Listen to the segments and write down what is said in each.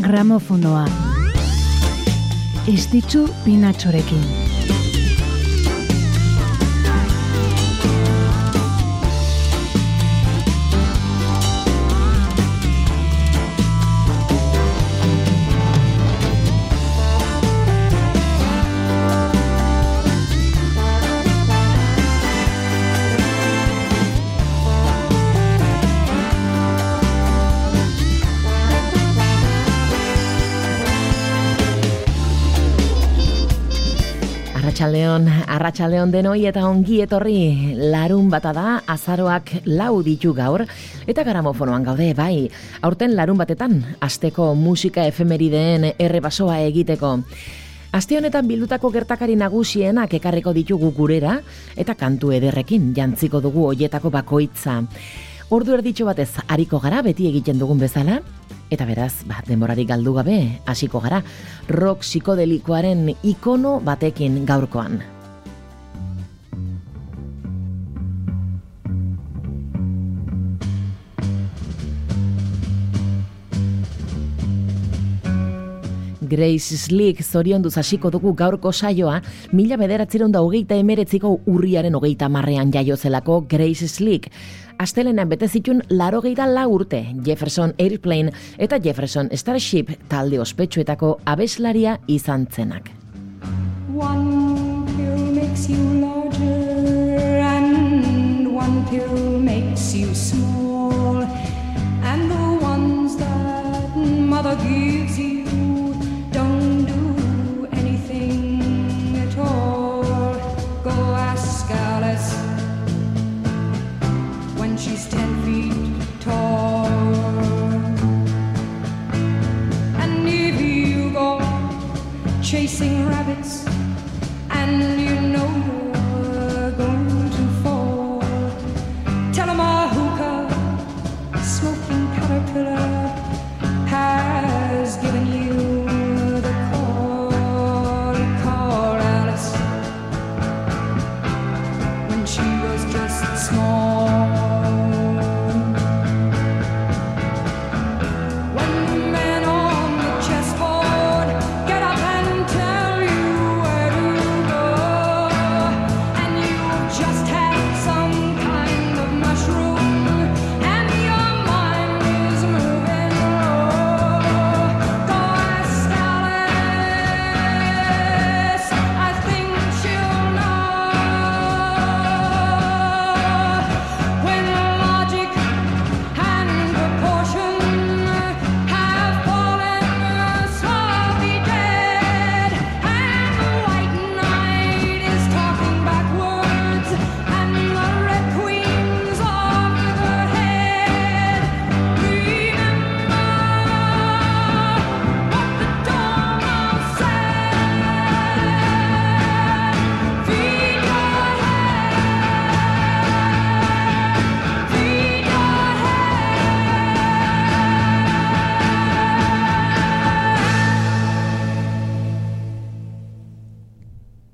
gramofonoa. Ez ditzu pinatxorekin. Arratxaldeon, arratxaldeon denoi eta ongi etorri larun bata da azaroak lau ditu gaur eta garamofonoan gaude bai. Aurten larun batetan asteko musika efemerideen errebasoa egiteko. Aste honetan bildutako gertakari nagusienak ekarriko ditugu gurera eta kantu ederrekin jantziko dugu hoietako bakoitza. Ordu erditxo batez hariko gara beti egiten dugun bezala, Eta beraz, ba, denborari galdu gabe, hasiko gara, rock psikodelikoaren ikono batekin gaurkoan. Grace Slick zorion duz hasiko dugu gaurko saioa, mila bederatzeron da hogeita emeretziko urriaren hogeita marrean jaiozelako Grace Slick. Astelenan bete zitun laro la urte Jefferson Airplane eta Jefferson Starship talde ospetsuetako abeslaria izan zenak. One pill makes you larger and one pill makes you small and the ones that mother gives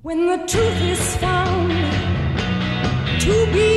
When the truth is found to be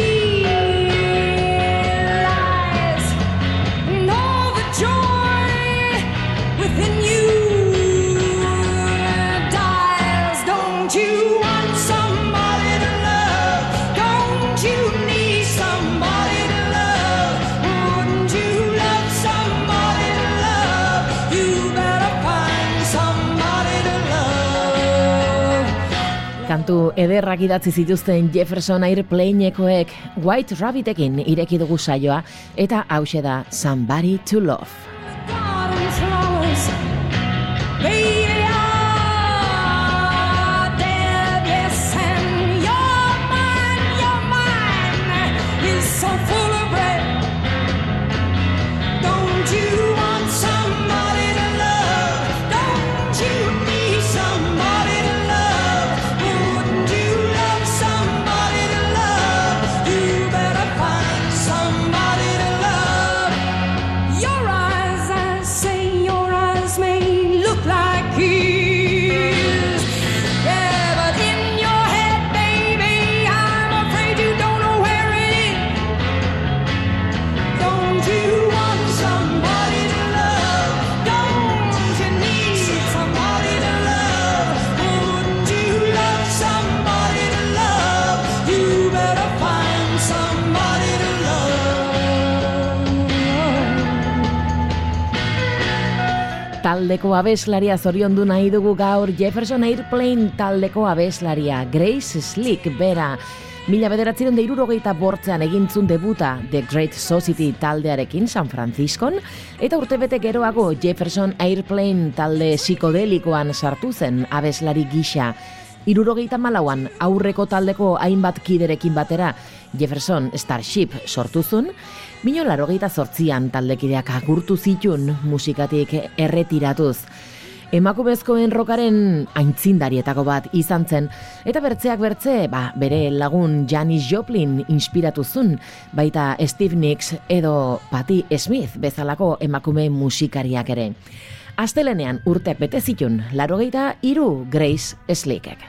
Kantu ederrak idatzi zituzten Jefferson Airplaneekoek White Rabbitekin ireki dugu saioa eta hause da Somebody to Love. Taldeko abeslaria zoriondu nahi dugu gaur Jefferson Airplane taldeko abeslaria Grace Slick bera Mila bederatzen da irurogeita bortzean egintzun debuta The Great Society taldearekin San Franciscon, eta urtebete geroago Jefferson Airplane talde psikodelikoan sartu zen abeslari gisa. Irurogeita malauan aurreko taldeko hainbat kiderekin batera Jefferson Starship sortuzun, Mino larogeita zortzian taldekideak agurtu zitun musikatik erretiratuz emakumezkoen rokaren aintzindarietako bat izan zen, eta bertzeak bertze, ba, bere lagun Janis Joplin inspiratu zun, baita Steve Nicks edo Patti Smith bezalako emakume musikariak ere. Astelenean urteak bete zitun, larogeita iru Grace Slickek.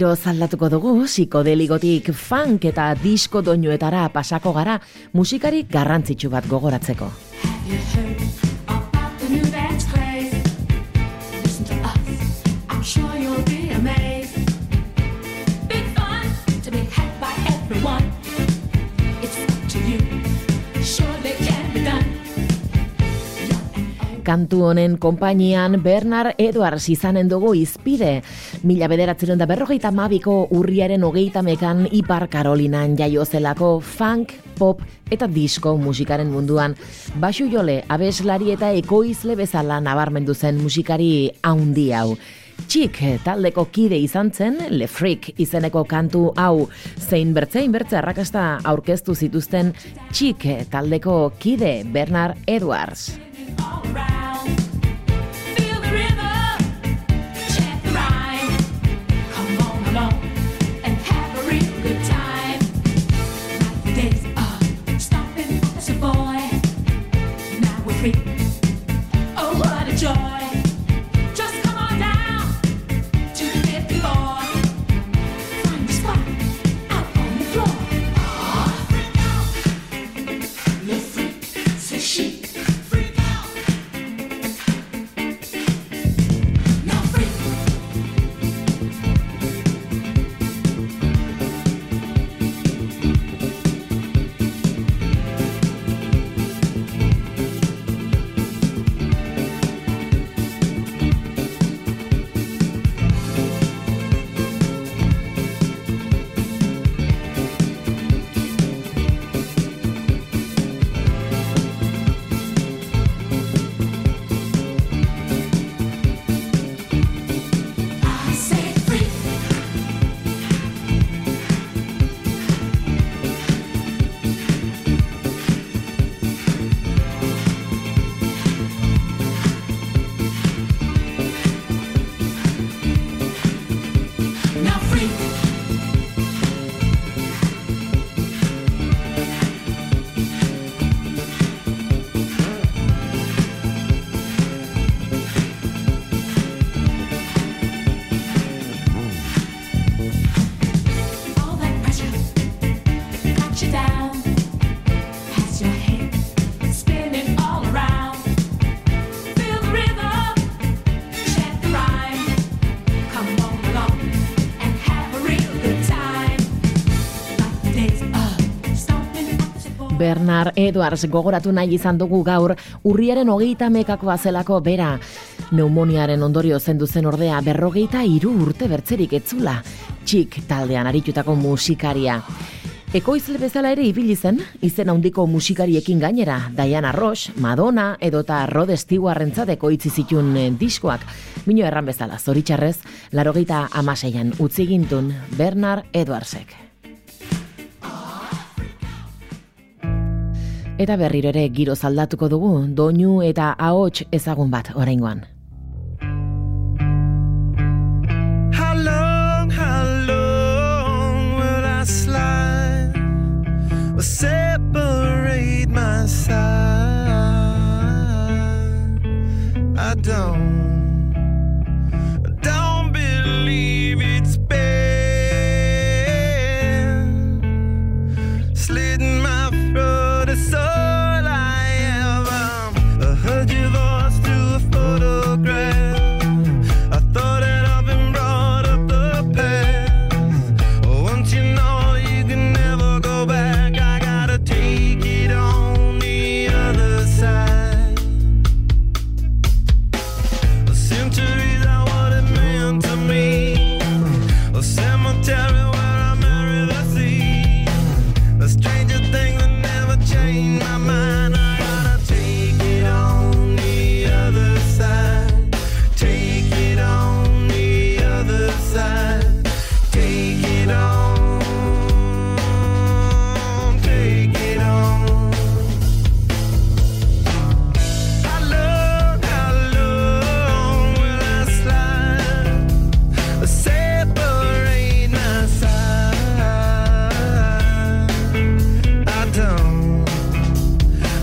Giro zaldatuko dugu, psikodeligotik funk eta disko doinuetara pasako gara musikari garrantzitsu bat gogoratzeko. Kantu honen konpainian Bernard Edwards izanen dugu izpide. Mila bederatzen da berrogeita mabiko urriaren hogeita mekan Ipar Karolinan jaiozelako funk, pop eta disco musikaren munduan. Basu jole, abeslari eta ekoizle bezala nabarmendu zen musikari haundi hau. Txik taldeko kide izan zen, Le Freak izeneko kantu hau, zein bertzein bertze arrakasta aurkeztu zituzten Txik taldeko kide Bernard Edwards. all around. Bernard Edwards gogoratu nahi izan dugu gaur urriaren hogeita mekakoa zelako bera. Neumoniaren ondorio zendu zen ordea berrogeita hiru urte bertzerik etzula. Txik taldean aritutako musikaria. Ekoizle bezala ere ibili zen, izen handiko musikariekin gainera, Diana Ross, Madonna edota Rod Stewartrentzat ekoitzi zitun eh, diskoak. Mino erran bezala, zoritxarrez, larogeita amaseian utzigintun Bernard Edwardsek. Eta berriro ere giro zaldatuko dugu, doinu eta ahots ezagun bat oraingoan. How long, will I slide? We'll separate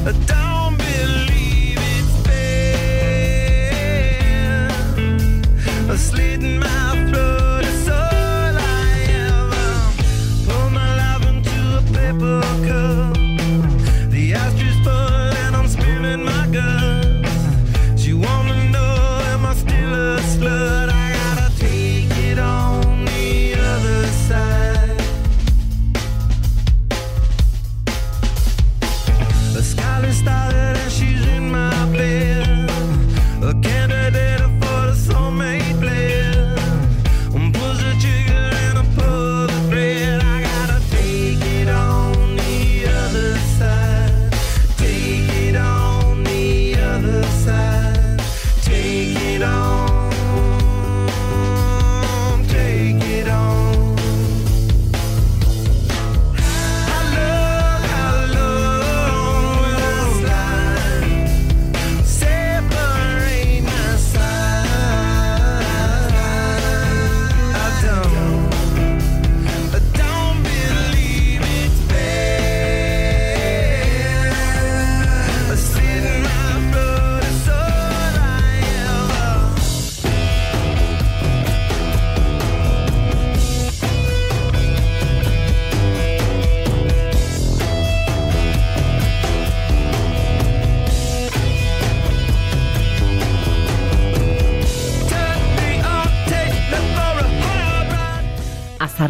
A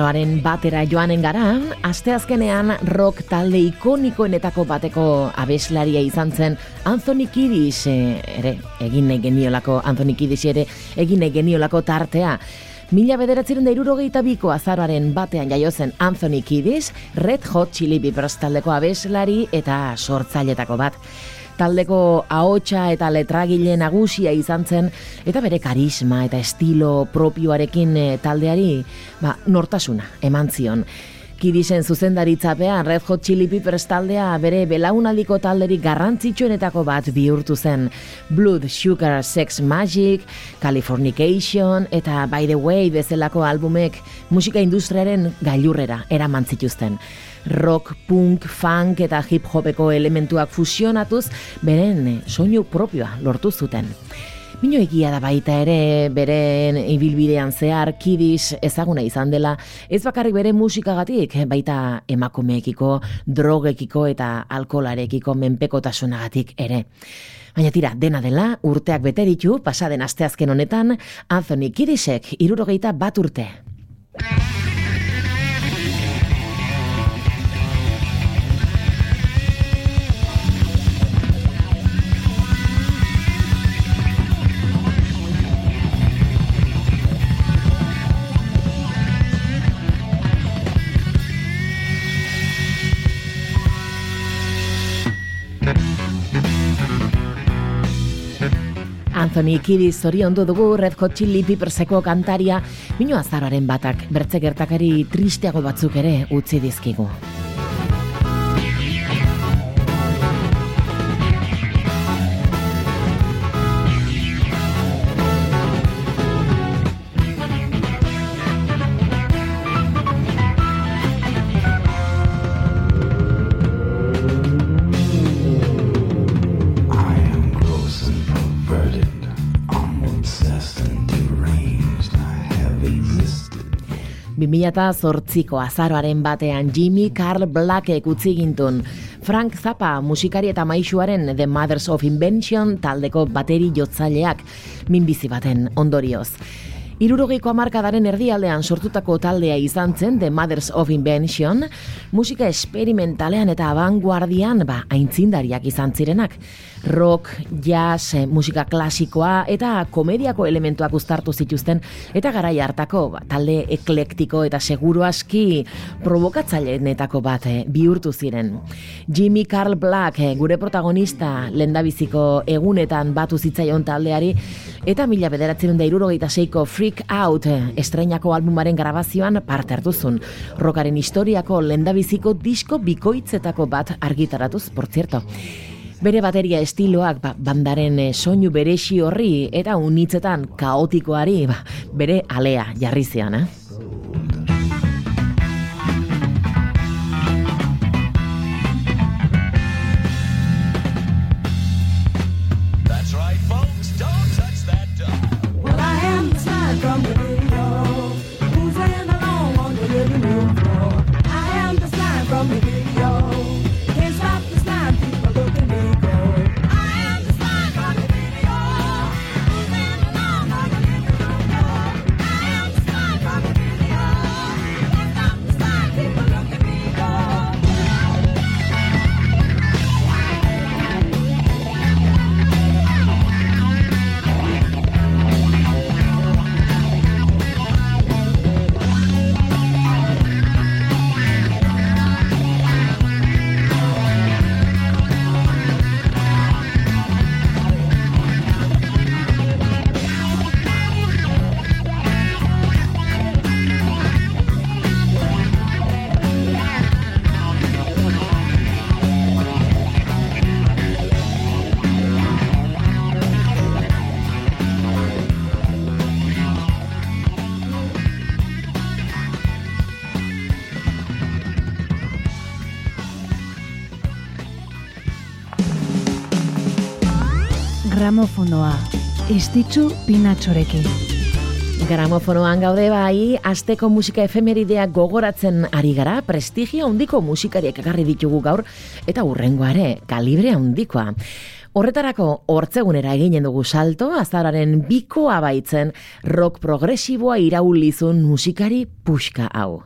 azaroaren batera joanen gara, asteazkenean rock talde ikonikoenetako bateko abeslaria izan zen Anthony Kiddis eh, ere, egin nahi geniolako, Anthony Kiddis ere egin nahi geniolako tartea. Mila bederatzeren da irurogeita biko azaroaren batean jaiozen Anthony Kiddis, Red Hot Chili Peppers taldeko abeslari eta sortzailetako bat taldeko ahotsa eta letragile nagusia izan zen eta bere karisma eta estilo propioarekin eh, taldeari ba, nortasuna eman zion. Kidisen zuzendaritzapean Red Hot Chili Peppers taldea bere belaunaldiko talderik garrantzitsuenetako bat bihurtu zen. Blood, Sugar, Sex Magic, Californication eta By the Way bezalako albumek musika industriaren gailurrera eraman zituzten rock, punk, funk eta hip hopeko elementuak fusionatuz beren soinu propioa lortu zuten. Mino egia da baita ere beren ibilbidean zehar kidis ezaguna izan dela, ez bakarrik bere musikagatik, baita emakumeekiko, drogekiko eta alkolarekiko menpekotasunagatik ere. Baina tira, dena dela, urteak bete ditu, pasaden asteazken honetan, Anthony Kidisek irurogeita bat urte. Anthony Kiddy zoriondu dugu Red Hot Chili Pepperseko kantaria, minu azararen batak bertze gertakari tristeago batzuk ere utzi dizkigu. 2008ko azaroaren batean Jimmy Carl Blackek utzi gintun. Frank Zappa musikari eta maixuaren The Mothers of Invention taldeko bateri jotzaileak minbizi baten ondorioz. Irurogeiko amarkadaren erdialdean sortutako taldea izan zen The Mothers of Invention, musika esperimentalean eta abanguardian ba, aintzindariak izan zirenak. Rock, jazz, eh, musika klasikoa eta komediako elementuak uztartu zituzten eta garai hartako ba, talde eklektiko eta seguru aski provokatzaileenetako bat eh, bihurtu ziren. Jimmy Carl Black, eh, gure protagonista lendabiziko egunetan batu zitzaion taldeari eta mila bederatzen da irurogeita seiko Freak Out estreinako albumaren grabazioan parte hartuzun. Rockaren historiako lendabiziko disko bikoitzetako bat argitaratuz, por cierto. Bere bateria estiloak ba, bandaren eh, soinu beresi horri eta unitzetan kaotikoari ba, bere alea jarri zean, eh? Gramofonoa, istitzu pinatxorekin. Gramofonoan gaude bai, asteko musika efemeridea gogoratzen ari gara, prestigia handiko musikariak ekarri ditugu gaur, eta urrengoare, kalibre handikoa. Horretarako hortzegunera eginen dugu salto, azararen bikoa baitzen rock progresiboa iraulizun musikari puxka hau.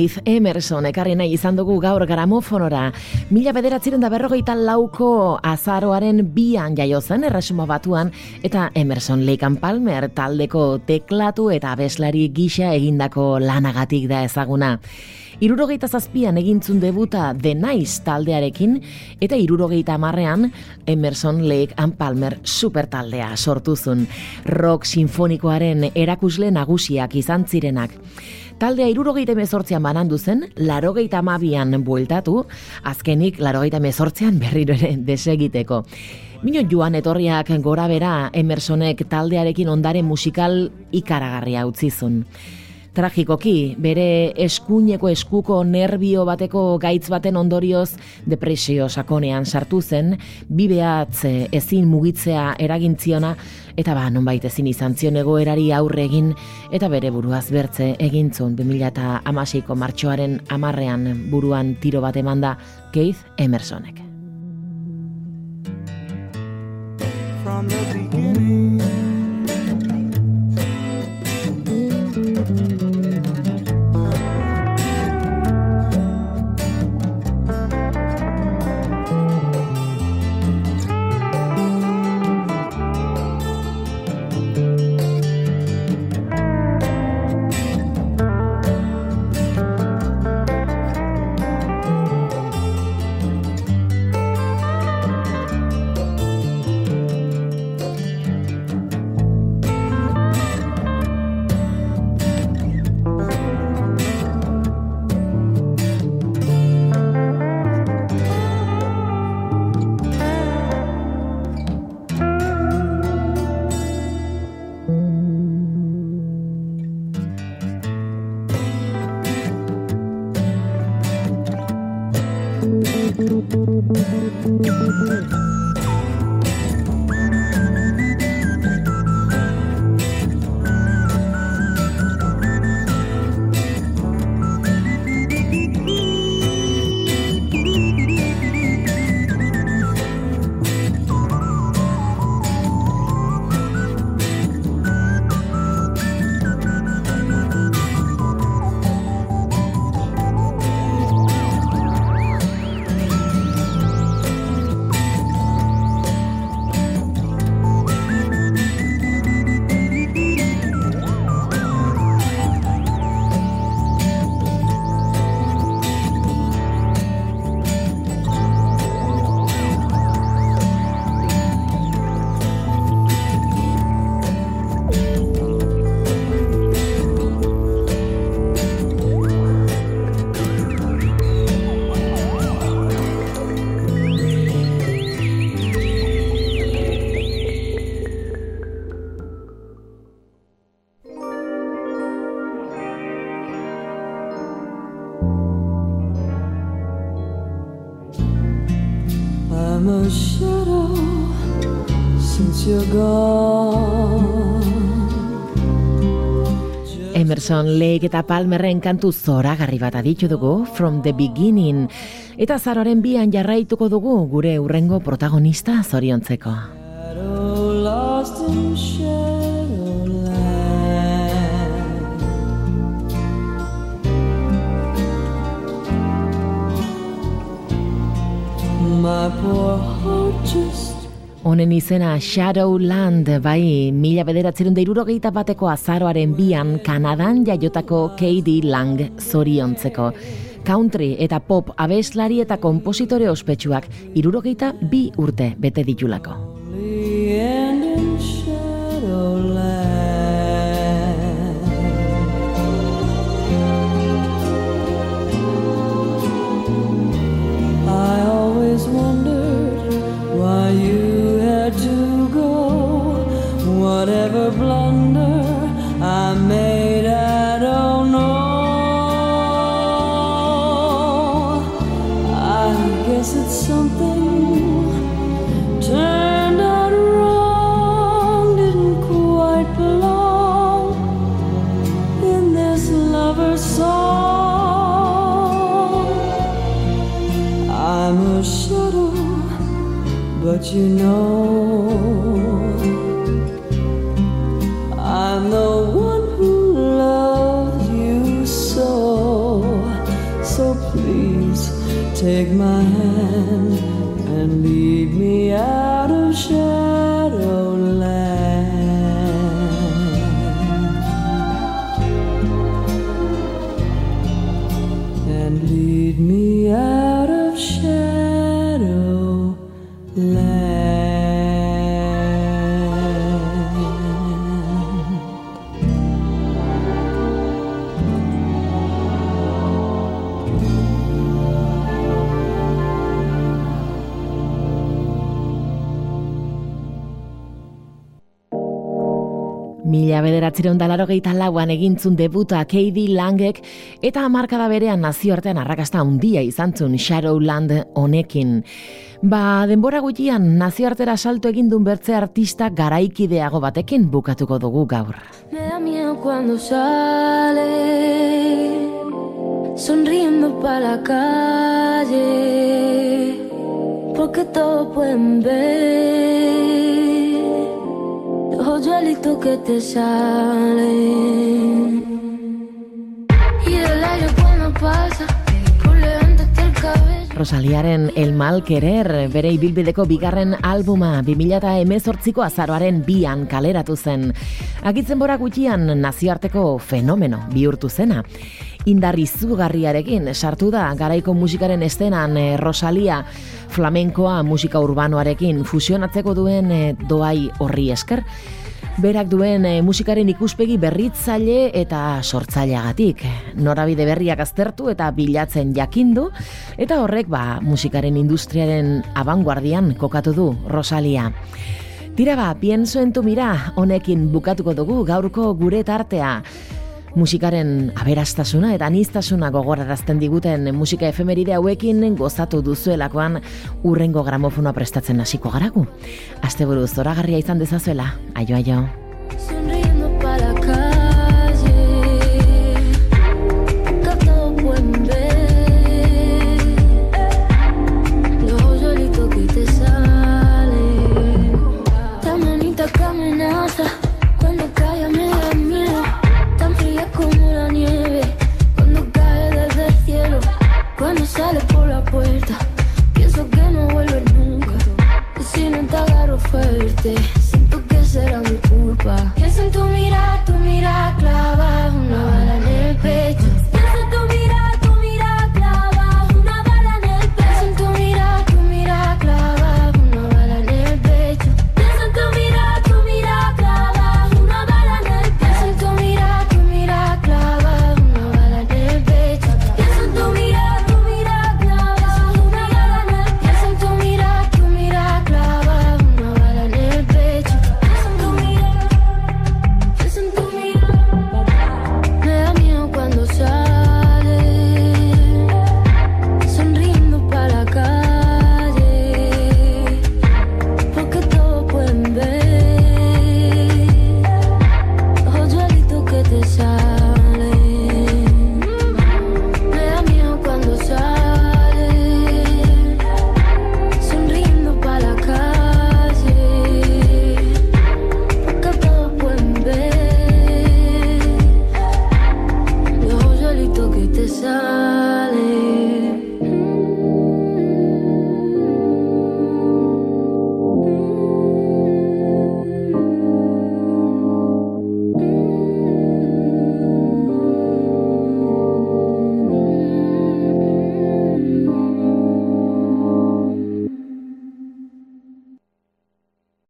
Keith Emerson ekarri nahi izan dugu gaur gramofonora. Mila bederatziren da berrogeita lauko azaroaren bian jaio zen erresuma batuan eta Emerson Lake Palmer taldeko teklatu eta abeslari gisa egindako lanagatik da ezaguna. Irurogeita zazpian egintzun debuta The Nice taldearekin eta irurogeita amarrean Emerson Lake and Palmer super taldea sortuzun. Rock sinfonikoaren erakusle nagusiak izan zirenak. Taldea irurogeita mezortzean banandu zen, larogeita amabian bueltatu, azkenik larogeita mezortzean berriro ere desegiteko. Mino joan etorriak gora bera Emersonek taldearekin ondare musikal ikaragarria utzizun tragikoki, bere eskuineko eskuko nerbio bateko gaitz baten ondorioz depresio sakonean sartu zen, bibeatz ezin mugitzea eragintziona, eta ba, nonbait ezin izan zion egoerari aurre egin, eta bere buruaz bertze egintzun 2008ko martxoaren amarrean buruan tiro bat emanda Keith Emersonek. From the beginning Thank you. Emerson Lake eta Palmerren kantu zoragarri bat aditu dugu From the Beginning eta zaroren bian jarraituko dugu gure urrengo protagonista zoriontzeko. My poor heart just Honen izena Shadowland, bai, mila bederatzerun deirurogeita bateko azaroaren bian Kanadan jaiotako Katie Lang zoriontzeko. Country eta pop abeslari eta kompositore ospetsuak irurogeita bi urte bete ditulako. I whatever blunder I made, I don't know. I guess it's something turned out wrong, didn't quite belong in this lover's song. I'm a shadow, but you know. Mila bederatzireun dalaro gehieta lauan egintzun debuta Katie Langek eta markada berean nazioartean arrakasta handia izantzun Shadowland honekin. Ba, denbora gutxian nazioartera salto egin duen bertze artista garaikideago batekin bukatuko dugu gaur. Me da miedo cuando sale Sonriendo pa la calle Porque todo pueden ver hoyuelito que te sale. Y el aire cuando pasa, por levantarte el cabello. Rosaliaren El Mal Querer, bere ibilbideko bigarren albuma 2018ko azaroaren bian kaleratu zen. Agitzen bora gutxian nazioarteko fenomeno bihurtu zena. Indarri zugarriarekin sartu da garaiko musikaren estenan eh, Rosalia flamenkoa musika urbanoarekin fusionatzeko duen eh, doai horri esker berak duen e, musikaren ikuspegi berritzaile eta sortzaileagatik. Norabide berriak aztertu eta bilatzen jakindu, eta horrek ba, musikaren industriaren abanguardian kokatu du Rosalia. Tira ba, pienso en tu mira, honekin bukatuko dugu gaurko gure tartea. Musikaren aberastasuna eta anistasuna gogorarazten diguten musika efemeride hauekin gozatu duzuelakoan urrengo gramofonoa prestatzen hasiko garagu. Asteburu zoragarria izan dezazuela. Aio aio.